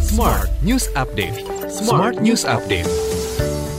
Smart News Update. Smart News Update.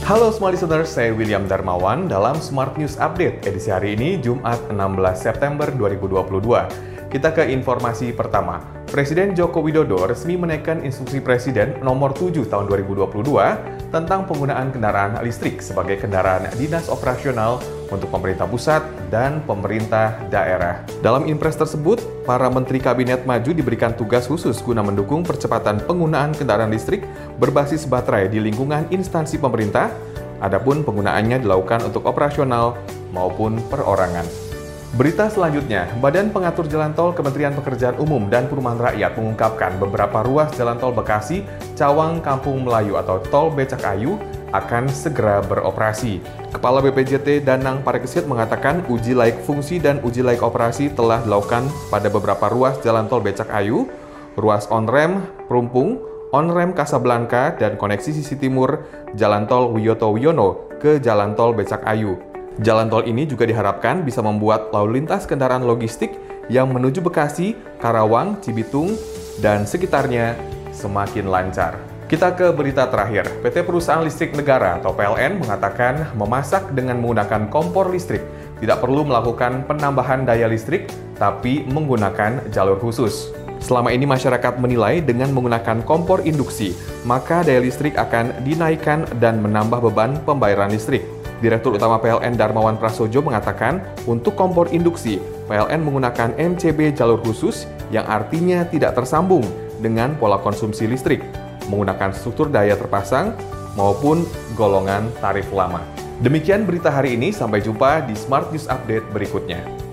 Halo semua listeners, saya William Darmawan dalam Smart News Update edisi hari ini Jumat 16 September 2022. Kita ke informasi pertama. Presiden Joko Widodo resmi menaikkan instruksi Presiden nomor 7 tahun 2022 tentang penggunaan kendaraan listrik sebagai kendaraan dinas operasional untuk pemerintah pusat dan pemerintah daerah. Dalam impres tersebut, para menteri kabinet maju diberikan tugas khusus guna mendukung percepatan penggunaan kendaraan listrik berbasis baterai di lingkungan instansi pemerintah, adapun penggunaannya dilakukan untuk operasional maupun perorangan. Berita selanjutnya, Badan Pengatur Jalan Tol Kementerian Pekerjaan Umum dan Perumahan Rakyat mengungkapkan beberapa ruas jalan tol Bekasi, Cawang, Kampung Melayu atau Tol Becak Ayu akan segera beroperasi. Kepala BPJT Danang Parekesit mengatakan uji laik fungsi dan uji laik operasi telah dilakukan pada beberapa ruas jalan tol Becak Ayu, ruas on-rem Perumpung, on-rem Kasablanka, dan koneksi sisi timur Jalan Tol Wiyoto Wiono ke Jalan Tol Becak Ayu. Jalan tol ini juga diharapkan bisa membuat lalu lintas kendaraan logistik yang menuju Bekasi, Karawang, Cibitung, dan sekitarnya semakin lancar. Kita ke berita terakhir. PT Perusahaan Listrik Negara atau PLN mengatakan memasak dengan menggunakan kompor listrik tidak perlu melakukan penambahan daya listrik, tapi menggunakan jalur khusus. Selama ini masyarakat menilai dengan menggunakan kompor induksi, maka daya listrik akan dinaikkan dan menambah beban pembayaran listrik. Direktur Utama PLN Darmawan Prasojo mengatakan, untuk kompor induksi, PLN menggunakan MCB jalur khusus yang artinya tidak tersambung dengan pola konsumsi listrik, menggunakan struktur daya terpasang maupun golongan tarif lama. Demikian berita hari ini, sampai jumpa di Smart News Update berikutnya.